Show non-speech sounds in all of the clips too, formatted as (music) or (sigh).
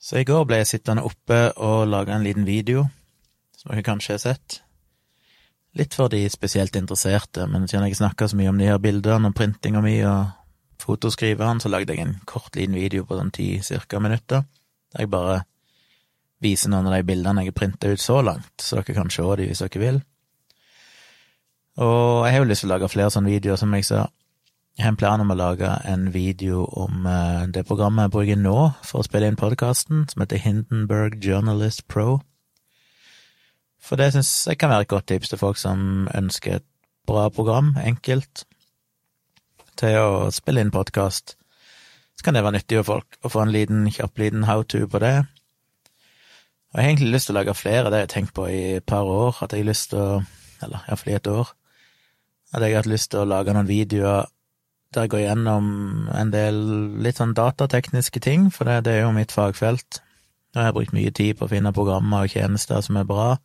Så i går ble jeg sittende oppe og lage en liten video, som dere kanskje har sett. Litt for de spesielt interesserte, men siden jeg snakka så mye om de her bildene og printinga mi og fotoskriveren, så lagde jeg en kort, liten video på sånn ti cirka minutter, der jeg bare viser noen av de bildene jeg har printa ut så langt, så dere kan se de hvis dere vil. Og jeg har jo lyst til å lage flere sånne videoer, som jeg sa. Jeg har en plan om å lage en video om eh, det programmet jeg bruker nå for å spille inn podkasten, som heter Hindenburg Journalist Pro. For det syns jeg kan være et godt tips til folk som ønsker et bra program, enkelt, til å spille inn podkast. Så kan det være nyttig for folk å få en liten, kjapp liten how to på det. Og jeg har egentlig lyst til å lage flere, det har jeg tenkt på i et par år, at jeg har lyst til å Eller iallfall i et år at jeg har hatt lyst til å lage noen videoer der jeg går gjennom en del litt sånn datatekniske ting, for det, det er jo mitt fagfelt. Og jeg har brukt mye tid på å finne programmer og tjenester som er bra.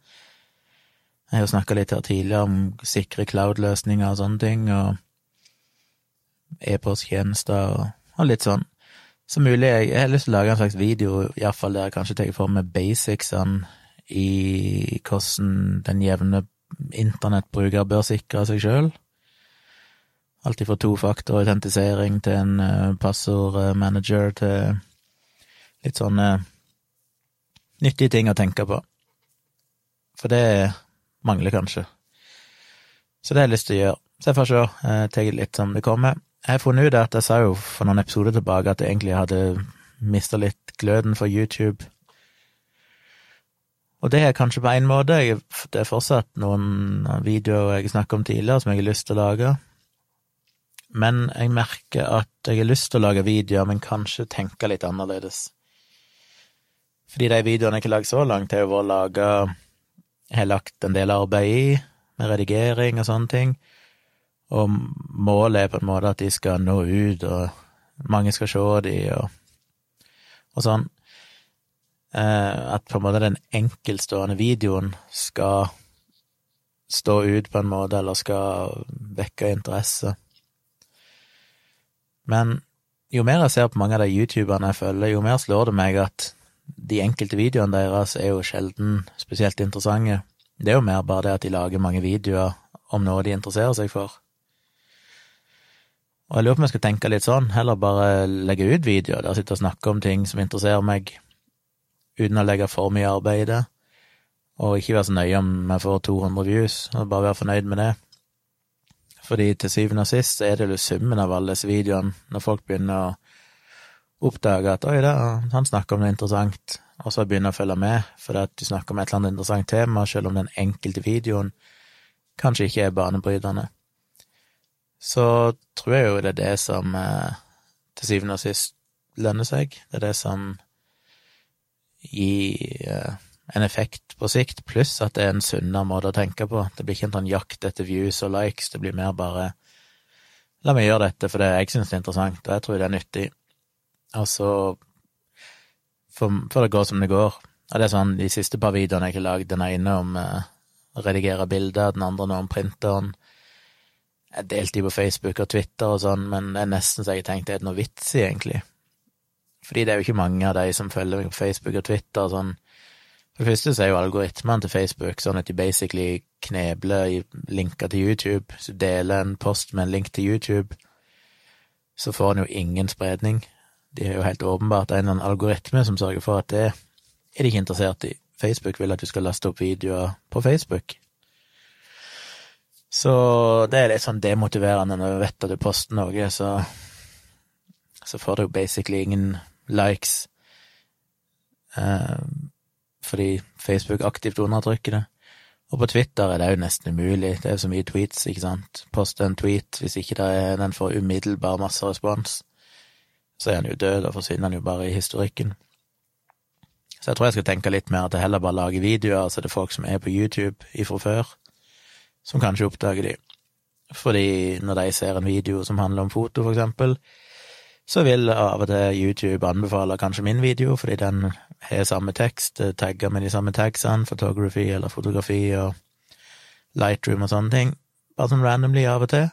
Jeg har snakka litt her tidligere om sikre cloud-løsninger og sånne ting, og e-posttjenester og, og, litt sånn. Så mulig jeg, jeg har lyst til å lage en slags video, iallfall der jeg kanskje tar for meg basicsene i hvordan den jevne internettbruker bør sikre seg sjøl. Alt fra tofaktorautentisering til en uh, passordmanager til litt sånne nyttige ting å tenke på. For det mangler kanskje. Så det har jeg lyst til å gjøre. Så jeg får se. Jeg tar litt som det kommer. Jeg har funnet ut at jeg sa jo for noen episoder tilbake at jeg egentlig hadde mista litt gløden for YouTube. Og det er kanskje på en måte. Det er fortsatt noen videoer jeg snakket om tidligere som jeg har lyst til å lage. Men jeg merker at jeg har lyst til å lage videoer, men kanskje tenke litt annerledes. Fordi de videoene jeg har lagd så langt, har jo vært laga Jeg har lagt en del arbeid i, med redigering og sånne ting. Og målet er på en måte at de skal nå ut, og mange skal se de, og, og sånn. Eh, at på en måte den enkeltstående videoen skal stå ut på en måte, eller skal vekke interesse. Men jo mer jeg ser på mange av de youtuberne jeg følger, jo mer slår det meg at de enkelte videoene deres er jo sjelden spesielt interessante. Det er jo mer bare det at de lager mange videoer om noe de interesserer seg for. Og jeg lurer på om jeg skal tenke litt sånn, heller bare legge ut videoer der jeg sitter og snakker om ting som interesserer meg, uten å legge for mye arbeid i det, og ikke være så nøye om jeg får 200 views, og bare være fornøyd med det. Fordi til syvende og sist så er det jo summen av alle disse videoene, når folk begynner å oppdage at oi, da, han snakker om noe interessant, og så begynner å følge med fordi at du snakker om et eller annet interessant tema, selv om den enkelte videoen kanskje ikke er banebrytende. Så tror jeg jo det er det som eh, til syvende og sist lønner seg. Det er det som gir eh, en effekt på sikt, pluss at det er en sunnere måte å tenke på. Det blir ikke en sånn jakt etter views og likes, det blir mer bare la meg gjøre dette fordi jeg synes det er interessant, og jeg tror det er nyttig. Og så får det gå som det går. Og det er sånn, de siste par videoene jeg har lagd, den ene om eh, å redigere bilder, den andre nå om printeren. Jeg delte de på Facebook og Twitter og sånn, men det er nesten så jeg tenkte det er noe vits i, egentlig. Fordi det er jo ikke mange av de som følger meg på Facebook og Twitter sånn. For det første så er jo algoritmene til Facebook sånn at de basically knebler linker til YouTube. Så deler en post med en link til YouTube, så får en jo ingen spredning. De er jo helt åpenbart en eller annen algoritme som sørger for at det er de ikke interessert i. Facebook vil at du skal laste opp videoer på Facebook. Så det er litt sånn demotiverende når du vet at du poster noe, så, så får du jo basically ingen likes, eh, fordi Facebook aktivt undertrykker det. Og på Twitter er det jo nesten umulig, det er jo så mye tweets, ikke sant. Poste en tweet, hvis ikke er, den får umiddelbar masse respons, så er han jo død, og forsvinner han jo bare i historikken. Så jeg tror jeg skal tenke litt mer at jeg heller bare lager videoer, så det er folk som er på YouTube ifra før, som kanskje oppdager de. Fordi når de ser en video som handler om foto, for eksempel, så vil av og til YouTube anbefale kanskje min video, fordi den har samme tekst, eh, tagger med de samme tagsene, photography eller fotografi og Lightroom og sånne ting, bare sånn randomly av og til,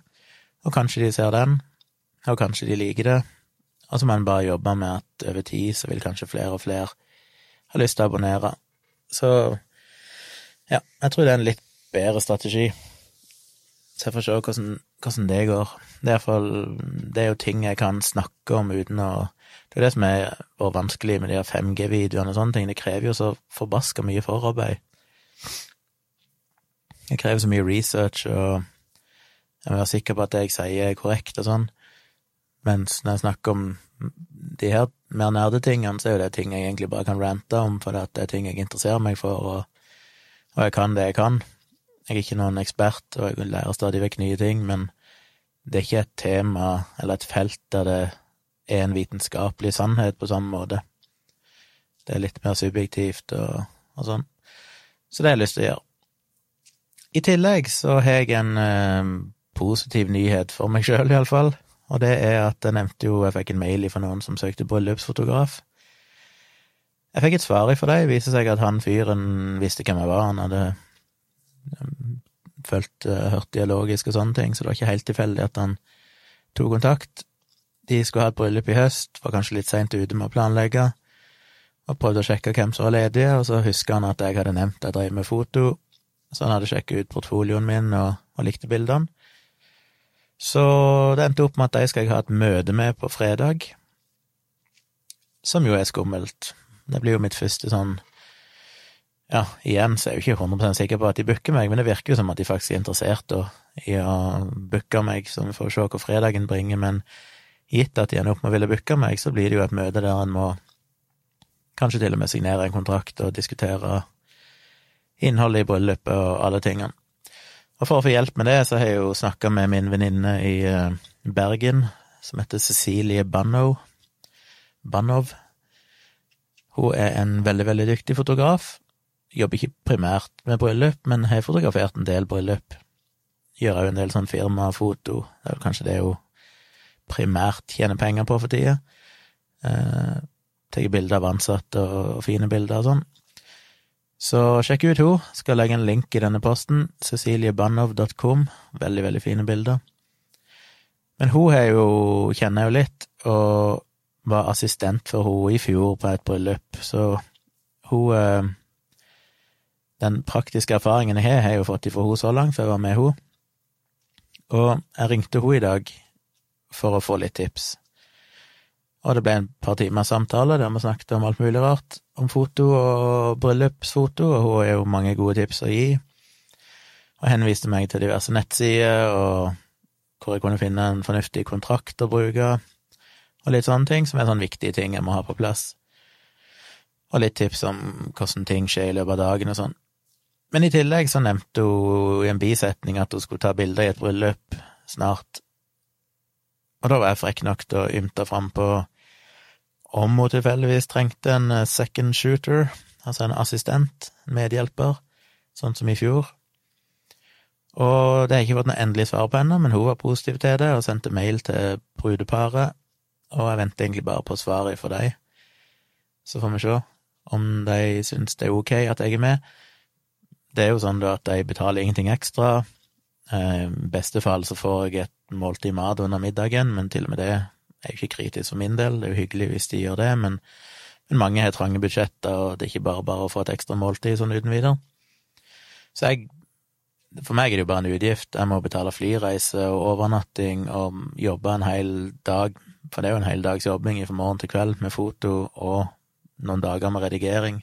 og kanskje de ser den, og kanskje de liker det, og så må en bare jobbe med at over tid så vil kanskje flere og flere ha lyst til å abonnere. Så ja, jeg tror det er en litt bedre strategi. Så jeg får se hvordan, hvordan det går. Det er, fall, det er jo ting jeg kan snakke om uten å Det er det som er vanskelig med de her 5G-videoene og sånne ting. Det krever jo så forbaska mye forarbeid. Det krever så mye research, og jeg må være sikker på at det jeg sier, er korrekt og sånn. Mens når jeg snakker om de her mer nerdetingene, så er jo det ting jeg egentlig bare kan rante om, for det er ting jeg interesserer meg for, og, og jeg kan det jeg kan. Jeg er ikke noen ekspert, og jeg lærer stadig vekk nye ting, men det er ikke et tema eller et felt der det er en vitenskapelig sannhet på samme måte. Det er litt mer subjektivt og, og sånn. Så det har jeg lyst til å gjøre. I tillegg så har jeg en eh, positiv nyhet for meg sjøl, iallfall. Og det er at jeg nevnte jo Jeg fikk en mail fra noen som søkte bryllupsfotograf. Jeg fikk et svar ifra dem. Det viser seg at han fyren visste hvem jeg var. Han hadde følt, uh, hørt dialogisk og sånne ting, så det var ikke helt tilfeldig at han tok kontakt. De skulle ha et bryllup i høst, var kanskje litt seint ute med å planlegge, og prøvde å sjekke hvem som var ledige, og så husker han at jeg hadde nevnt at jeg drev med foto, så han hadde sjekket ut portfolioen min og, og likte bildene. Så det endte opp med at de skal jeg ha et møte med på fredag, som jo er skummelt. Det blir jo mitt første sånn Ja, igjen så er jeg jo ikke 100 sikker på at de booker meg, men det virker jo som at de faktisk er interessert i å booke meg, så vi får se hva fredagen bringer. Men gitt at de ender opp med å ville booke meg, så blir det jo et møte der en må kanskje til og med signere en kontrakt og diskutere innholdet i bryllupet og alle tingene. Og for å få hjelp med det, så har jeg jo snakka med min venninne i eh, Bergen, som heter Cecilie Bannow. Bannov. Hun er en veldig, veldig dyktig fotograf. Jobber ikke primært med bryllup, men har fotografert en del bryllup. Gjør òg en del sånn firmafoto. Det er vel kanskje det hun primært tjener penger på for tida. Eh, Tar bilder av ansatte og fine bilder og sånn. Så sjekk ut henne. Skal legge en link i denne posten. ceciliebannov.com. Veldig, veldig fine bilder. Men hun er jo, kjenner jeg jo litt, og var assistent for henne i fjor på et bryllup, så hun eh, Den praktiske erfaringen jeg har, har jeg jo fått ifra henne så langt, for jeg var med henne. Og jeg ringte henne i dag for å få litt tips. Og det ble en par timers samtale der vi snakket om alt mulig rart, om foto og bryllupsfoto, og hun har jo mange gode tips å gi. Og henviste meg til diverse nettsider, og hvor jeg kunne finne en fornuftig kontrakt å bruke, og litt sånne ting, som er sånne viktige ting jeg må ha på plass. Og litt tips om hvordan ting skjer i løpet av dagen og sånn. Men i tillegg så nevnte hun i en bisetning at hun skulle ta bilder i et bryllup snart, og da var jeg frekk nok til å ymte fram på om hun tilfeldigvis trengte en eh, second shooter, altså en assistent, en medhjelper, sånn som i fjor. Og det har ikke fått noe endelig svar på ennå, men hun var positiv til det og sendte mail til brudeparet, og jeg venter egentlig bare på svaret fra dem. Så får vi se om de syns det er ok at jeg er med. Det er jo sånn da at de betaler ingenting ekstra. I beste fall så får jeg et måltid mat under middagen, men til og med det er jo ikke kritisk for min del, det er jo hyggelig hvis de gjør det, men, men mange har trange budsjetter, og det er ikke bare bare å få et ekstra måltid sånn uten videre. Så jeg For meg er det jo bare en utgift. Jeg må betale flyreise og overnatting og jobbe en hel dag, for det er jo en hel dags jobbing fra morgen til kveld med foto og noen dager med redigering.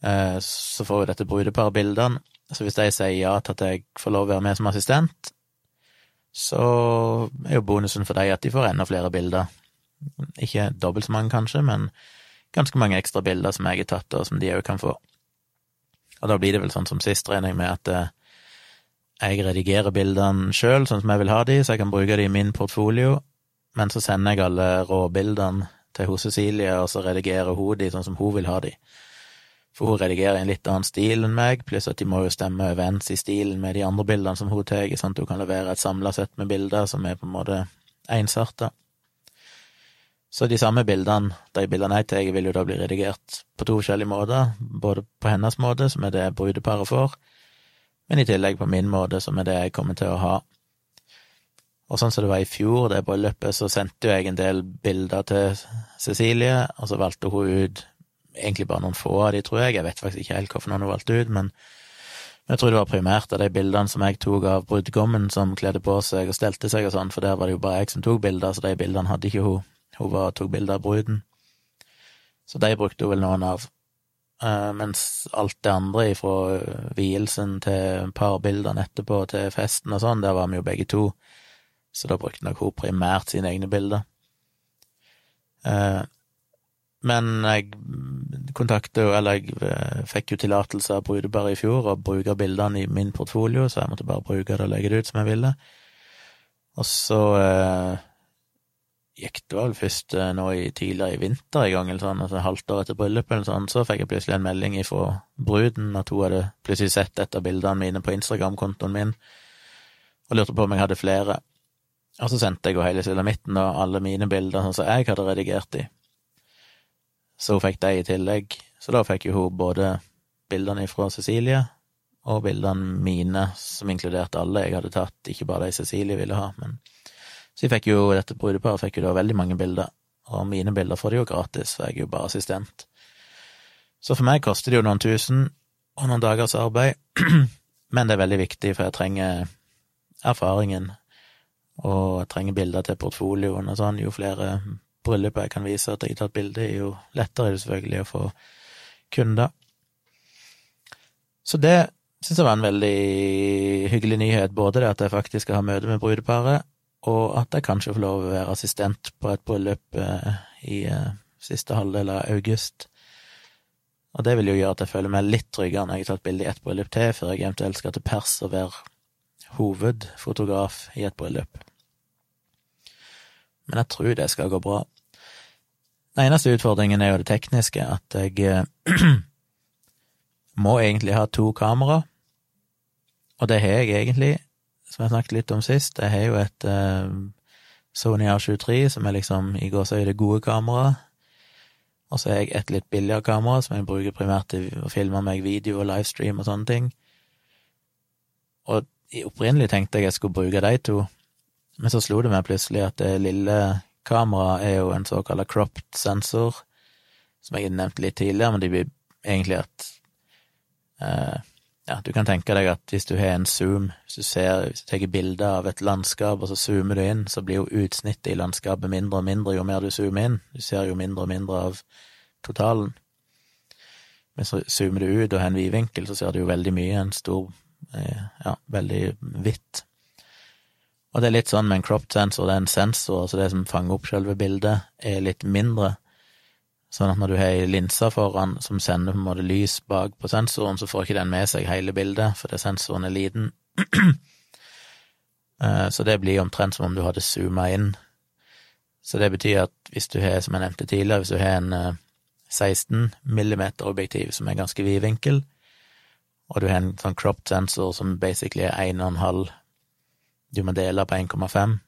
Eh, så får jo dette brudeparet bildene. Så hvis de sier ja til at jeg får lov å være med som assistent, så er jo bonusen for dem at de får enda flere bilder. Ikke dobbelt så mange, kanskje, men ganske mange ekstra bilder som jeg har tatt, og som de òg kan få. Og da blir det vel sånn som sist, regner jeg med, at eh, jeg redigerer bildene sjøl, sånn som jeg vil ha de, så jeg kan bruke de i min portfolio, men så sender jeg alle råbildene til hos Cecilie, og så redigerer hun de sånn som hun vil ha de. For hun redigerer i en litt annen stil enn meg, pluss at de må jo stemme overens i stilen med de andre bildene som hun tar, sånn at hun kan levere et samla sett med bilder som er på en måte ensarta. Så de samme bildene, de bildene jeg tar, vil jo da bli redigert på to forskjellige måter, både på hennes måte, som er det brudeparet får, men i tillegg på min måte, som er det jeg kommer til å ha. Og sånn som det var i fjor, det bryllupet, så sendte jo jeg en del bilder til Cecilie, og så valgte hun ut egentlig bare noen få av de, tror jeg. Jeg vet faktisk ikke helt hvorfor noen har valgt ut, men jeg tror det var primært av de bildene som jeg tok av brudgommen som kledde på seg og stelte seg og sånn, for der var det jo bare jeg som tok bilder, så de bildene hadde ikke hun. Hun var, tok bilder av bruden. Så de brukte hun vel noen av. Uh, mens alt det andre, fra vielsen til parbildene etterpå til festen og sånn, der var vi jo begge to, så da brukte nok hun primært sine egne bilder. Uh, men jeg kontakta jo, eller jeg eh, fikk jo tillatelse av brudeparet i fjor å bruke bildene i min portfolio, så jeg måtte bare bruke det og legge det ut som jeg ville. Og så eh, gikk det vel først eh, nå i tidligere i vinter i gang, eller sånn, altså halvt år etter bryllupet, eller sånn, så fikk jeg plutselig en melding ifra bruden at hun hadde plutselig sett et av bildene mine på Instagram-kontoen min, og lurte på om jeg hadde flere. Og så sendte jeg jo hele sulamitten og alle mine bilder sånn som jeg hadde redigert de så hun fikk de i tillegg. Så da fikk jo hun både bildene fra Cecilie og bildene mine, som inkluderte alle jeg hadde tatt, ikke bare de Cecilie ville ha. Men så jeg fikk jo, dette brudeparet fikk jo da veldig mange bilder, og mine bilder får de jo gratis, for jeg er jo bare assistent. Så for meg koster det jo noen tusen og noen dagers arbeid, (clears throat) men det er veldig viktig, for jeg trenger erfaringen, og jeg trenger bilder til portfolioen og sånn. Jo flere bryllupet jeg kan vise at jeg har tatt bilde er jo lettere er det selvfølgelig å få kunder. Så det syns jeg var en veldig hyggelig nyhet, både det at jeg faktisk skal ha møte med brudeparet, og at jeg kanskje får lov å være assistent på et bryllup eh, i eh, siste halvdel av august. Og det vil jo gjøre at jeg føler meg litt tryggere når jeg har tatt bilde i ett bryllup til, før jeg eventuelt skal til pers og være hovedfotograf i et bryllup. Men jeg tror det skal gå bra. Den eneste utfordringen er jo det tekniske, at jeg eh, (clears throat) må egentlig ha to kamera, og det har jeg egentlig, som jeg snakket litt om sist. Jeg har jo et uh, Sony A23, som er liksom i det gode kamera, og så har jeg et litt billigere kamera, som jeg bruker primært til å filme meg video og livestream og sånne ting. Og opprinnelig tenkte jeg jeg skulle bruke de to, men så slo det meg plutselig at det lille Kamera er jo en såkalt cropped sensor, som jeg nevnte litt tidligere, men det blir egentlig at eh, ja, du kan tenke deg at hvis du har en zoom, hvis du ser, hvis du tar bilde av et landskap, og så zoomer du inn, så blir jo utsnittet i landskapet mindre og mindre jo mer du zoomer inn. Du ser jo mindre og mindre av totalen. Men så zoomer du ut og har en vidvinkel, så ser du jo veldig mye, en stor, eh, ja, veldig hvitt. Og det er litt sånn med en cropped sensor, det er en sensor, altså det som fanger opp selve bildet, er litt mindre. Sånn at når du har ei linse foran som sender på en måte lys bak på sensoren, så får ikke den med seg hele bildet, fordi sensoren er liten. (clears throat) Eh, så det blir omtrent som om du hadde zooma inn. Så det betyr at hvis du har, som jeg nevnte tidligere, hvis du har en 16 eh, millimeter objektiv som er ganske vid vinkel, og du har en sånn cropped sensor som basically er 1,5 du må dele på 1,5,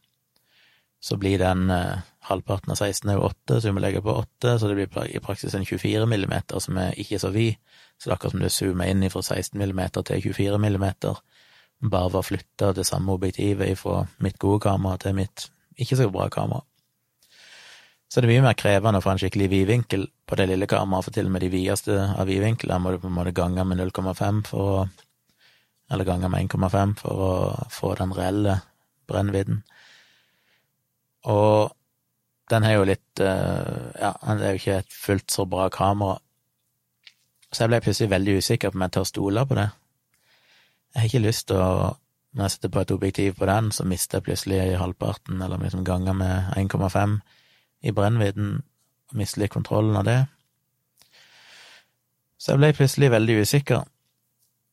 så blir den eh, halvparten av 16 er jo 8, så du må legge på 8, så det blir i praksis en 24 millimeter som er ikke så vid. Så det er akkurat som du zoomer inn fra 16 millimeter til 24 millimeter, bare ved å flytte det samme objektivet fra mitt gode kamera til mitt ikke så bra kamera. Så det er mye mer krevende å få en skikkelig vidvinkel på det lille kameraet, for til og med de videste av vidvinklene må du på en måte gange med 0,5 for å eller ganger med 1,5 for å få den reelle brennvidden. Og den har jo litt eh, Ja, det er jo ikke et fullt så bra kamera. Så jeg ble plutselig veldig usikker på om jeg tør stole på det. Jeg har ikke lyst til å Når jeg setter på et objektiv på den, så mister jeg plutselig halvparten, eller liksom ganger med 1,5 i brennvidden, og mister litt kontrollen av det. Så jeg ble plutselig veldig usikker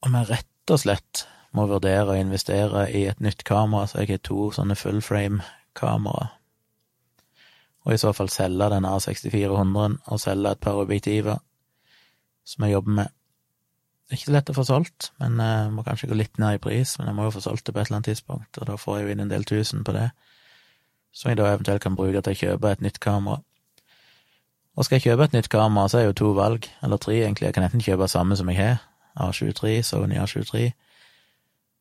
om jeg rett og slett må vurdere å investere i et nytt kamera, så jeg har to sånne fullframe-kamera. Og i så fall selge den A6400 og selge et par objektiver som jeg jobber med. Det er ikke lett å få solgt, men jeg må kanskje gå litt ned i pris, men jeg må jo få solgt det på et eller annet tidspunkt, og da får jeg jo inn en del tusen på det, som jeg da eventuelt kan bruke til å kjøpe et nytt kamera. Og skal jeg kjøpe et nytt kamera, så er jo to valg, eller tre egentlig, jeg kan enten kjøpe samme som jeg har, A23, Sony A23.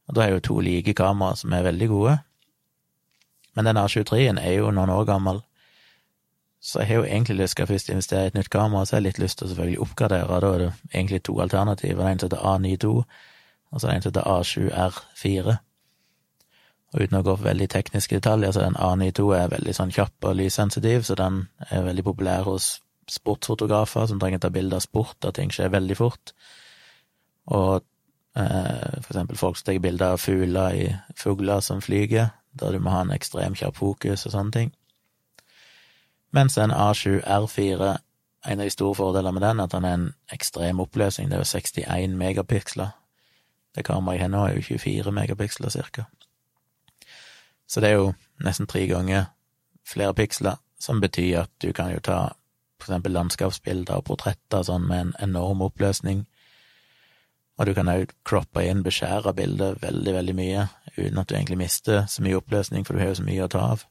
Og da er jo to like kamera som er veldig gode. Men den A23-en er jo noen år gammel, Så jeg har jo egentlig lyst til å først investere i et nytt kamera, så jeg har litt lyst til å selvfølgelig oppgradere. Da er det egentlig to alternativer. Det er en som heter A92, og så er det en som heter A7R4. Og uten å gå for veldig tekniske detaljer, så den A92 er veldig sånn kjapp og lyssensitiv, så den er veldig populær hos sportsfotografer som trenger å ta bilder av sport, der ting skjer veldig fort. Og eh, for eksempel folk som tar bilder av fugler i fugler som flyger, der du må ha en ekstremt kjapp fokus og sånne ting. Mens en A7R4, en av de store fordelene med den, er at den er en ekstrem oppløsning, det er jo 61 megapiksler. Det kameraet jeg har nå, er jo 24 megapiksler, cirka. Så det er jo nesten tre ganger flere piksler, som betyr at du kan jo ta for eksempel landskapsbilder og portretter sånn med en enorm oppløsning, og du kan òg croppe inn, beskjære bildet veldig, veldig mye, uten at du egentlig mister så mye oppløsning, for du har jo så mye å ta av.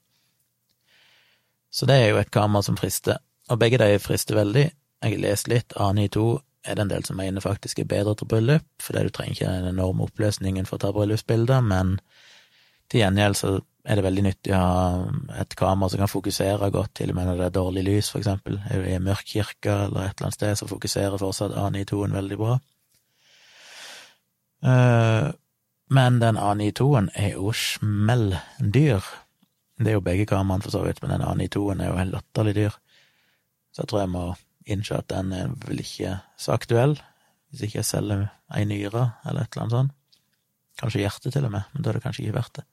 Så det er jo et kamera som frister, og begge de frister veldig. Jeg har lest litt, A92 er det en del som mener faktisk er bedre til bryllup, fordi du trenger ikke den enorme oppløsningen for å ta bryllupsbilder, men til gjengjeld så er det veldig nyttig å ha et kamera som kan fokusere godt, til og med når det er dårlig lys, for eksempel. Er du i en mørk kirke eller et eller annet sted, så fokuserer fortsatt A92-en veldig bra. Uh, men den A92-en er jo smelldyr. Det er jo begge kameraene, for så vidt, men den A92-en er jo helt latterlig dyr. Så jeg tror jeg må innse at den er vel ikke så aktuell, hvis ikke jeg selger ei nyre eller et eller annet sånt. Kanskje hjertet, til og med, men da er det kanskje ikke verdt det.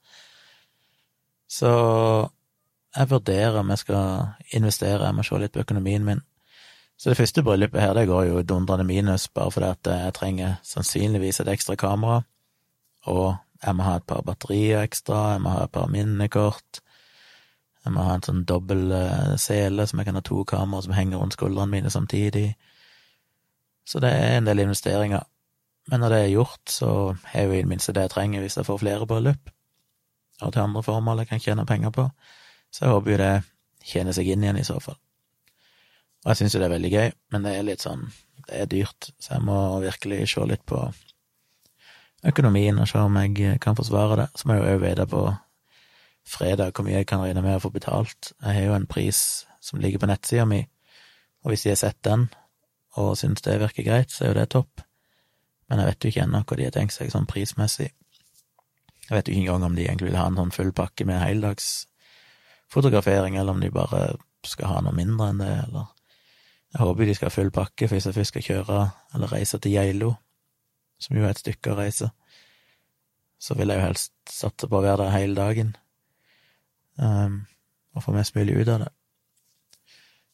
Så jeg vurderer om jeg skal investere, jeg må se litt på økonomien min. Så det første bryllupet her, det går jo dundrende minus, bare fordi at jeg trenger sannsynligvis et ekstra kamera, og jeg må ha et par batterier ekstra, jeg må ha et par minnekort, jeg må ha en sånn dobbel eh, sele som jeg kan ha to kameraer som henger rundt skuldrene mine samtidig. Så det er en del investeringer. Men når det er gjort, så har jeg jo i det minste det jeg trenger hvis jeg får flere bryllup, og til andre formål jeg kan tjene penger på, så jeg håper jo det tjener seg inn igjen i så fall. Og jeg syns jo det er veldig gøy, men det er litt sånn, det er dyrt, så jeg må virkelig se litt på økonomien og se om jeg kan forsvare det. Så må jeg jo òg vite på fredag hvor mye jeg kan regne med å få betalt. Jeg har jo en pris som ligger på nettsida mi, og hvis de har sett den og syns det virker greit, så er jo det topp men jeg vet jo ikke ennå hva de har tenkt seg sånn prismessig. Jeg vet jo ikke engang om de egentlig vil ha en sånn full pakke med heldagsfotografering, eller om de bare skal ha noe mindre enn det, eller Jeg håper de skal ha full pakke, hvis jeg først skal kjøre eller reise til Geilo, som jo er et stykke å reise, så vil jeg jo helst satse på å være der hele dagen, um, og få mest mulig ut av det.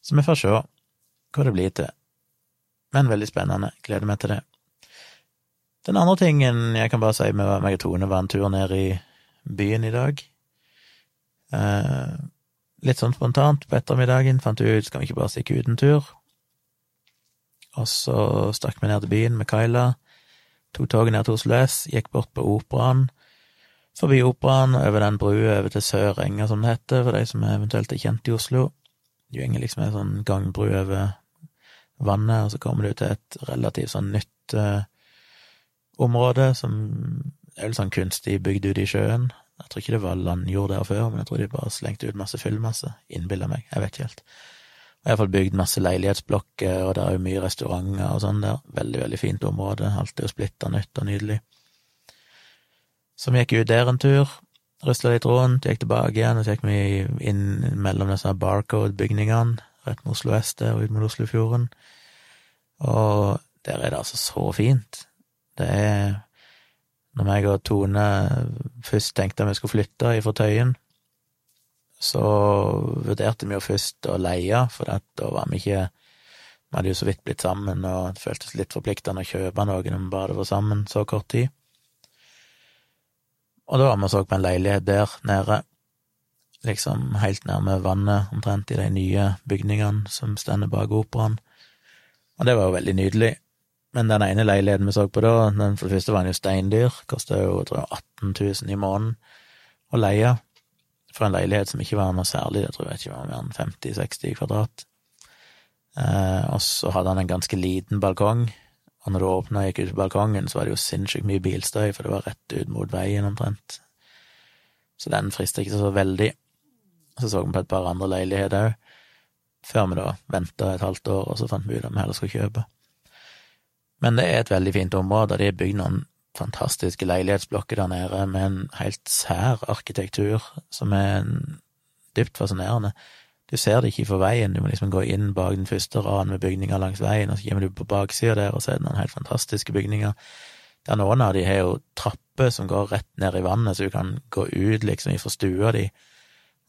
Så vi får se hva det blir til. Men veldig spennende. Gleder meg til det. Den andre tingen jeg kan bare si med meg og Tone, var en tur ned i byen i dag. Eh, litt sånn spontant på ettermiddagen fant vi ut skal vi ikke bare stikke ut en tur. Og så stakk vi ned til byen med Kyla, tok toget ned til Oslo S, gikk bort på Operaen, forbi Operaen, over den brua over til Sørenga, som det heter, for de som eventuelt er kjent i Oslo. Du går liksom en sånn gangbru over vannet, og så kommer du til et relativt sånn nytt uh, område som er litt sånn kunstig bygd ut i sjøen. Jeg tror ikke det var landjord der før, men jeg tror de bare slengte ut masse fyllmasse. Innbiller meg, jeg vet ikke helt. Jeg har fått bygd masse leilighetsblokker, og det er jo mye restauranter og sånn der. Veldig, veldig fint område. Alt er jo splitta nytt og nydelig. Så vi gikk ut der en tur, rusla litt rundt, gikk tilbake igjen, og så gikk vi inn mellom disse Barcode-bygningene, rett mot Oslo S og ut mot Oslofjorden. Og der er det altså så fint. Det er Når meg og Tone først tenkte vi skulle flytte ifra Tøyen, så vurderte vi jo først å leie, for da var vi ikke Vi hadde jo så vidt blitt sammen, og det føltes litt forpliktende å kjøpe noe når vi bare var sammen så kort tid. Og da var vi og så på en leilighet der nede, liksom helt nærme vannet, omtrent i de nye bygningene som stender bak operaen. Og det var jo veldig nydelig. Men den ene leiligheten vi så på da, den for det første var den jo steindyr, kosta jo tror jeg 18 000 i måneden å leie for en leilighet som ikke var noe særlig, det tror jeg ikke var mer enn 50-60 kvadrat. Eh, og så hadde han en ganske liten balkong, og når du åpna og gikk ut på balkongen, så var det jo sinnssykt mye bilstøy, for det var rett ut mot veien omtrent. Så den frista ikke så veldig. Så så vi på et par andre leiligheter òg. før vi da venta et halvt år, og så fant vi ut at vi heller skulle kjøpe. Men det er et veldig fint område, og de har bygd noen fantastiske leilighetsblokker der nede med en helt sær arkitektur som er dypt fascinerende. Du ser det ikke fra veien, du må liksom gå inn bak den første raden med bygninger langs veien, og så kommer du på baksida der og ser noen helt fantastiske bygninger. Der noen av de har jo trapper som går rett ned i vannet, så du kan gå ut liksom ifra stua di,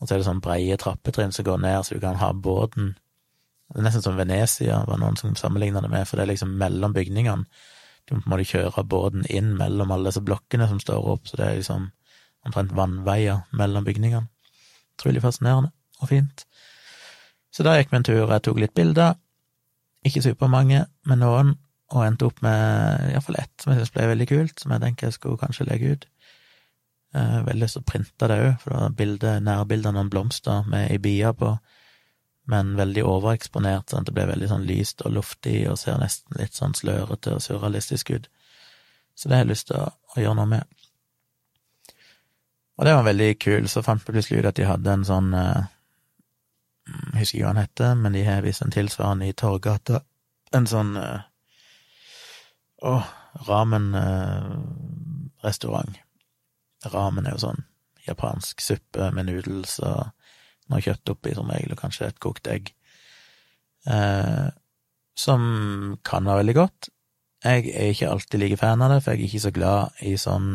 og så er det sånn breie trappetrinn som går ned, så du kan ha båten Det er nesten som Venezia, var noen som sammenligna det med, for det er liksom mellom bygningene. Du må kjøre båten inn mellom alle disse blokkene som står opp, så det er liksom omtrent vannveier mellom bygningene. Utrolig fascinerende og fint. Så da gikk vi en tur, jeg tok litt bilder, ikke supermange, men noen, og endte opp med iallfall ett som jeg synes ble veldig kult, som jeg tenker jeg skulle kanskje legge ut. Eh, veldig lyst til å printe det òg, for det var bilde, nærbilde av noen blomster med ei bie på, men veldig overeksponert, sånn at det ble veldig sånn lyst og luftig og ser nesten litt sånn slørete og surrealistisk ut. Så det har jeg lyst til å, å gjøre noe med. Og det var veldig kul, så fant vi plutselig ut at de hadde en sånn eh, Jeg husker ikke hva han heter, men de har visst en tilsvarende i Torgata. En sånn eh, Å, ramen-restaurant. Ramen er jo sånn japansk suppe med noodles og noe kjøtt oppi, som regel, og kanskje et kokt egg. Eh, som kan være veldig godt. Jeg er ikke alltid like fan av det, for jeg er ikke så glad i sånn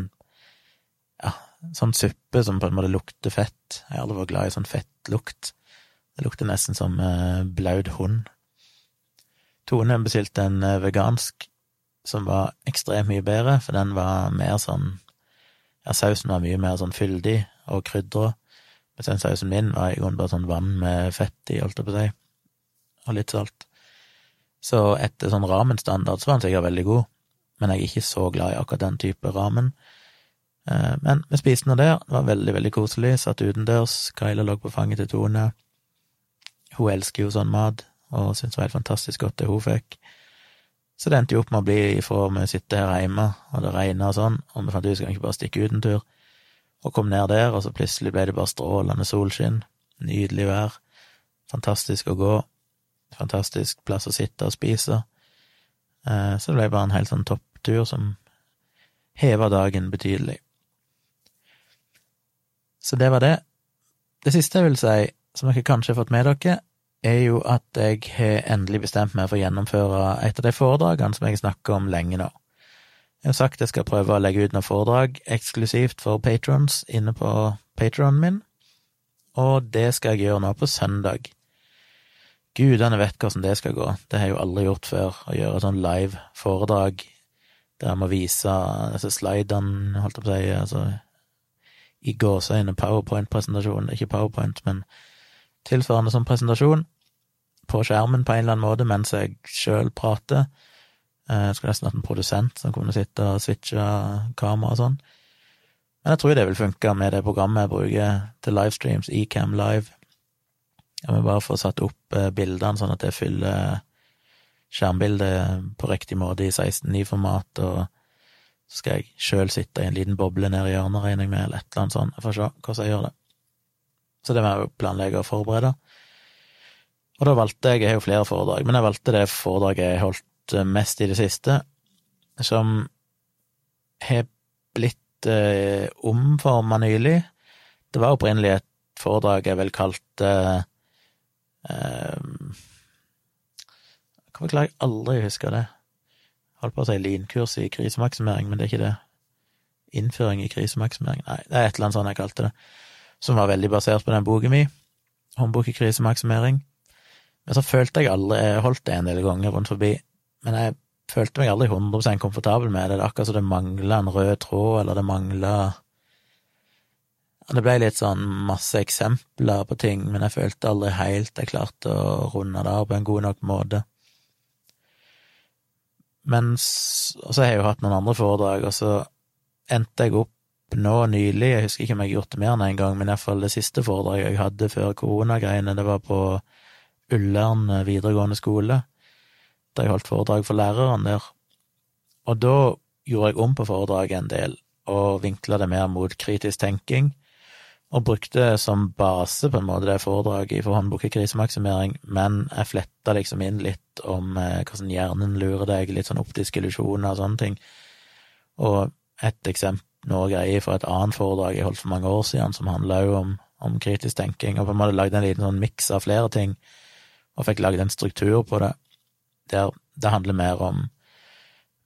ja, sånn suppe som på en måte lukter fett. Jeg har aldri vært glad i sånn fettlukt. Det lukter nesten som eh, blaud hund. Tone bestilte en eh, vegansk som var ekstremt mye bedre, for den var mer sånn Ja, sausen var mye mer sånn fyldig og krydra, mens den sausen min var i grunnen bare sånn vann med fett i, holdt jeg på å si, og litt salt. Så etter sånn ramen-standard så var den sikkert veldig god, men jeg er ikke så glad i akkurat den type ramen. Men vi spiste nå der, det var veldig, veldig koselig, satt utendørs, Kyla lå på fanget til Tone. Hun elsker jo sånn mat, og syntes det var helt fantastisk godt det hun fikk. Så det endte jo opp med å bli ifra vi sitter her hjemme, og det regner og sånn, og vi fant ut at vi ikke bare stikke ut en tur, og kom ned der, og så plutselig ble det bare strålende solskinn, nydelig vær, fantastisk å gå, fantastisk plass å sitte og spise, så det ble bare en helt sånn topptur som heva dagen betydelig. Så det var det. Det siste jeg vil si, som dere kanskje har fått med dere, er jo at jeg har endelig bestemt meg for å gjennomføre et av de foredragene som jeg snakker om lenge nå. Jeg har sagt jeg skal prøve å legge ut noen foredrag eksklusivt for patrons inne på patronen min, og det skal jeg gjøre nå på søndag. Gudene vet hvordan det skal gå, det har jeg jo aldri gjort før, å gjøre sånn live foredrag der jeg må vise disse slidene, holdt jeg på å si, altså i gåseøyne powerpoint-presentasjon, ikke powerpoint, men tilsvarende som presentasjon, på skjermen på en eller annen måte mens jeg sjøl prater. Jeg skulle nesten hatt en produsent som kunne sitte og switche kamera og sånn. Men jeg tror det vil funke med det programmet jeg bruker til livestreams, Ecam Live. Jeg må bare få satt opp bildene sånn at det fyller skjermbildet på riktig måte i 16.9-format, og så skal jeg sjøl sitte i en liten boble nede i hjørnet, regner jeg med, eller et eller annet sånt. Jeg får se hvordan jeg gjør det. Så det må jeg jo planlegge og forberede. Og da valgte jeg, jeg har jo flere foredrag, men jeg valgte det foredraget jeg holdt eh, mest i det siste, som har blitt eh, omforma nylig. Det var opprinnelig et foredrag jeg vel kalte eh, Hvorfor klarer jeg aldri å huske det? Holdt på å si linkurs i krisemaksimering, men det er ikke det. Innføring i krisemaksimering, nei, det er et eller annet sånt jeg kalte det som var veldig basert på den boken min, Håndbok i krisemaksimering. Men så følte jeg aldri Jeg holdt det en del ganger rundt forbi, men jeg følte meg aldri 100 komfortabel med det. Det er akkurat som det mangla en rød tråd, eller det mangla Det ble litt sånn masse eksempler på ting, men jeg følte aldri helt jeg klarte å runde det av på en god nok måte. Men så har jeg jo hatt noen andre foredrag, og så endte jeg opp nå nylig, jeg husker ikke om jeg har gjort det mer enn én en gang, men iallfall det siste foredraget jeg hadde før koronagreiene, det var på Ullern videregående skole, da jeg holdt foredrag for læreren der. Og da gjorde jeg om på foredraget en del, og vinkla det mer mot kritisk tenking, og brukte som base, på en måte, det foredraget i håndbok i krisemaksimering, men jeg fletta liksom inn litt om eh, hvordan hjernen lurer deg, litt sånn optiske illusjoner og sånne ting. Og et eksempel, noe greier fra et annet foredrag jeg holdt for mange år siden, som handla jo om, om, kritisk tenking, og på en måte lagde en liten sånn miks av flere ting, og fikk lagd en struktur på det, der det handler mer om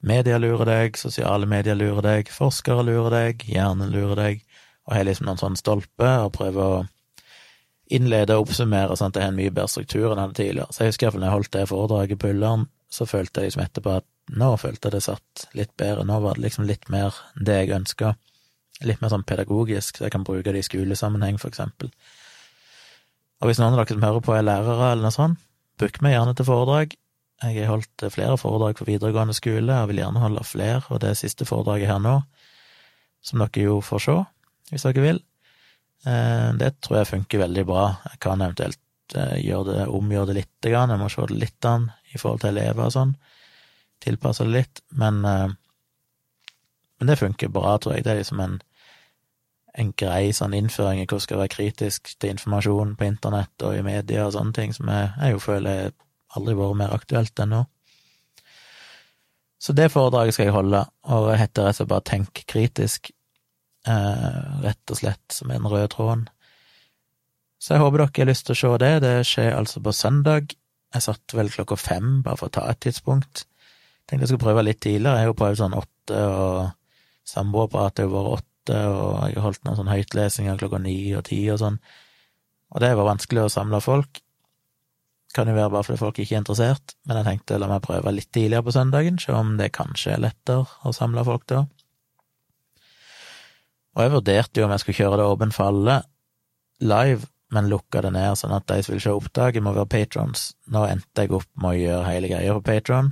media lurer deg, sosiale medier lurer deg, forskere lurer deg, hjernen lurer deg, og har liksom noen sånne stolper, og prøver å innlede og oppsummere sånn at det har en mye bedre struktur enn hadde tidligere. Så jeg husker iallfall når jeg holdt det foredraget på Ullern, så følte jeg liksom etterpå at nå følte jeg det satt litt bedre, nå var det liksom litt mer det jeg ønska, litt mer sånn pedagogisk, så jeg kan bruke det i skolesammenheng, for eksempel. Og hvis noen av dere som hører på er lærere eller noe sånt, book meg gjerne til foredrag. Jeg har holdt flere foredrag for videregående skole, og vil gjerne holde flere, og det siste foredraget her nå, som dere jo får se, hvis dere vil, eh, det tror jeg funker veldig bra. Jeg kan eventuelt eh, gjøre det, omgjøre det litt, jeg må se det litt an i forhold til elever og sånn tilpasse det litt, men, eh, men det funker bra, tror jeg. Det er liksom en, en grei sånn innføring i hvordan skal være kritisk til informasjon på internett og i media og sånne ting, som jeg, jeg jo føler aldri vært mer aktuelt enn nå. Så det foredraget skal jeg holde, og heter rett og slett bare Tenk kritisk, eh, rett og slett som en rød tråden. Så jeg håper dere har lyst til å se det. Det skjer altså på søndag. Jeg satt vel klokka fem, bare for å ta et tidspunkt. Tenkte jeg skulle prøve litt tidligere. Jeg har jo prøvd sånn åtte, og samboerprat har vært åtte, og jeg har holdt noen sånn høytlesinger klokka ni og ti og sånn. Og det var vanskelig å samle folk. Kan jo være bare fordi folk ikke er interessert, men jeg tenkte la meg prøve litt tidligere på søndagen, se om det kanskje er lettere å samle folk da. Og jeg vurderte jo om jeg skulle kjøre det åpen for alle live, men lukka det ned sånn at de som vil se opptaket, må være patrons. Nå endte jeg opp med å gjøre hele greia på Patron,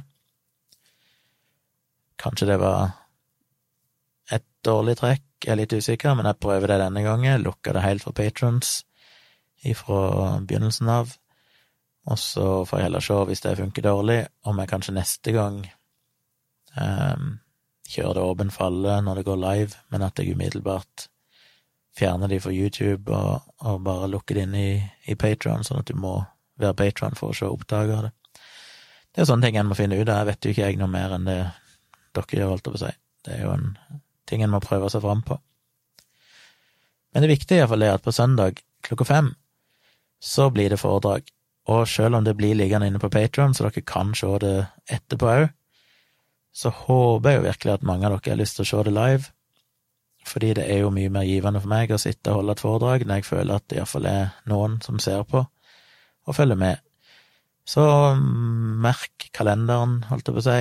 Kanskje det var et dårlig trekk, jeg er litt usikker, men jeg prøver det denne gangen. Lukka det helt for patrons ifra begynnelsen av. Og så får jeg heller se, hvis det funker dårlig, om jeg kanskje neste gang um, kjører det åpen falle når det går live, men at jeg umiddelbart fjerner de fra YouTube og, og bare lukker det inn i, i Patron, sånn at du må være patron for å se opptak av det. Det er sånne ting en må finne ut av. Jeg vet jo ikke jeg noe mer enn det dere gjør, holdt jeg på å si. Det er jo en ting en må prøve seg fram på. Men det viktige iallfall er at på søndag klokka fem så blir det foredrag. Og selv om det blir liggende inne på Patron, så dere kan se det etterpå òg, så håper jeg jo virkelig at mange av dere har lyst til å se det live, fordi det er jo mye mer givende for meg å sitte og holde et foredrag når jeg føler at det iallfall er noen som ser på og følger med. Så mm, merk kalenderen, holdt jeg på å si,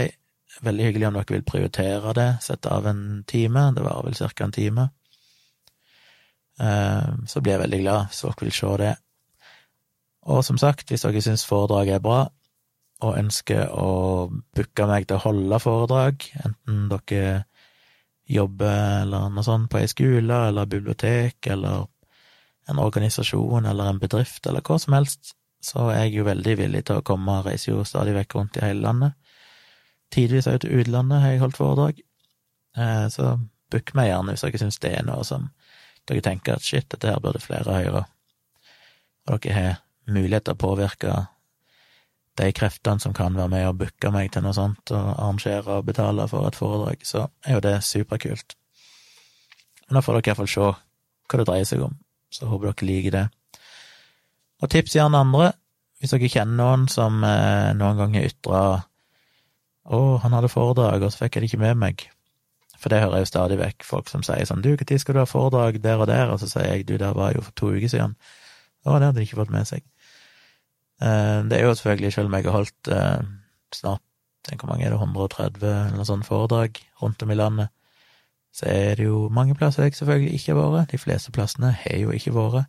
Veldig hyggelig om dere vil prioritere det, sette av en time, det varer vel ca. en time. Eh, så blir jeg veldig glad hvis dere vil se det. Og som sagt, hvis dere syns foredraget er bra, og ønsker å booke meg til å holde foredrag, enten dere jobber eller noe sånt på ei skole eller bibliotek eller en organisasjon eller en bedrift eller hva som helst, så er jeg jo veldig villig til å komme, og reiser jo stadig vekk rundt i hele landet. Tidvis òg til utlandet har jeg holdt foredrag. Eh, så book meg gjerne hvis dere syns det er noe som dere tenker at shit, dette her burde flere høre, og dere har mulighet til å påvirke de kreftene som kan være med og booke meg til noe sånt, og arrangere og betale for et foredrag, så er jo det superkult. Men da får dere iallfall se hva det dreier seg om, så håper dere liker det. Og tips gjerne andre, hvis dere kjenner noen som eh, noen gang har ytra å, han hadde foredrag, og så fikk jeg det ikke med meg. For det hører jeg jo stadig vekk, folk som sier sånn, du, når skal du ha foredrag der og der? Og så sier jeg, du, der var jo for to uker siden. Å, det hadde de ikke fått med seg. Eh, det er jo selvfølgelig, selv om jeg har holdt snart snart, hvor mange er det, 130 eller noe sånt foredrag rundt om i landet, så er det jo mange plasser jeg selvfølgelig ikke har vært. De fleste plassene har jo ikke vært.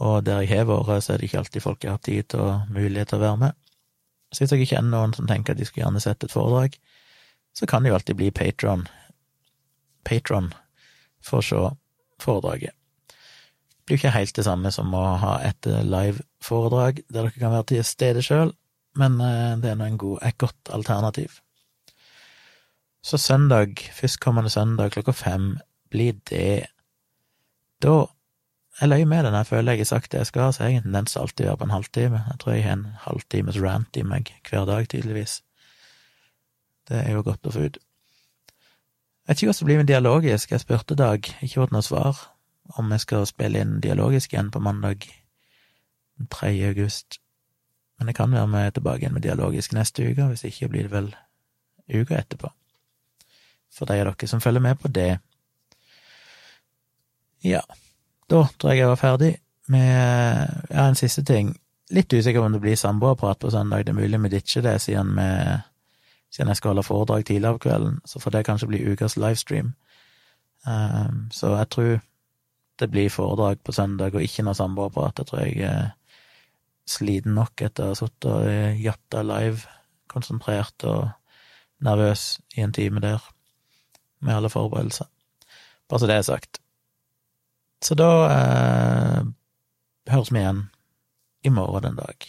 Og der jeg har vært, så er det ikke alltid folk har hatt tid og mulighet til å være med. Så hvis jeg kjenner noen som tenker at de skulle gjerne sett et foredrag, så kan det jo alltid bli Patron, Patron for å se foredraget. Det blir jo ikke helt det samme som å ha et live-foredrag der dere kan være til stede sjøl, men eh, det er nå et godt alternativ. Så søndag, førstkommende søndag klokka fem, blir det. Da jeg løy med den, jeg føler jeg har sagt det jeg skal, så jeg har en tendens til alltid å være på en halvtime. Jeg tror jeg har en halvtimes rant i meg hver dag, tydeligvis. Det er jo godt å få ut. Jeg vet ikke hva som blir med dialogisk. Jeg spurte Dag, ikke fått noe svar, om jeg skal spille inn dialogisk igjen på mandag den 3. august. Men jeg kan være med tilbake igjen med dialogisk neste uke, hvis ikke blir det vel uka etterpå. For de av dere som følger med på det. Ja. Da tror jeg jeg var ferdig med Ja, en siste ting. Litt usikker om det blir samboerprat på søndag. Det er mulig vi ditcher det siden, vi, siden jeg skal holde foredrag tidligere av kvelden. Så får det kanskje bli ukas livestream. Um, så jeg tror det blir foredrag på søndag og ikke noe samboerprat. Det tror jeg er sliten nok etter å ha sittet og jatta live, konsentrert og nervøs i en time der, med alle forberedelser. Bare så det er sagt. Så da eh, høres vi igjen i morgen den dag.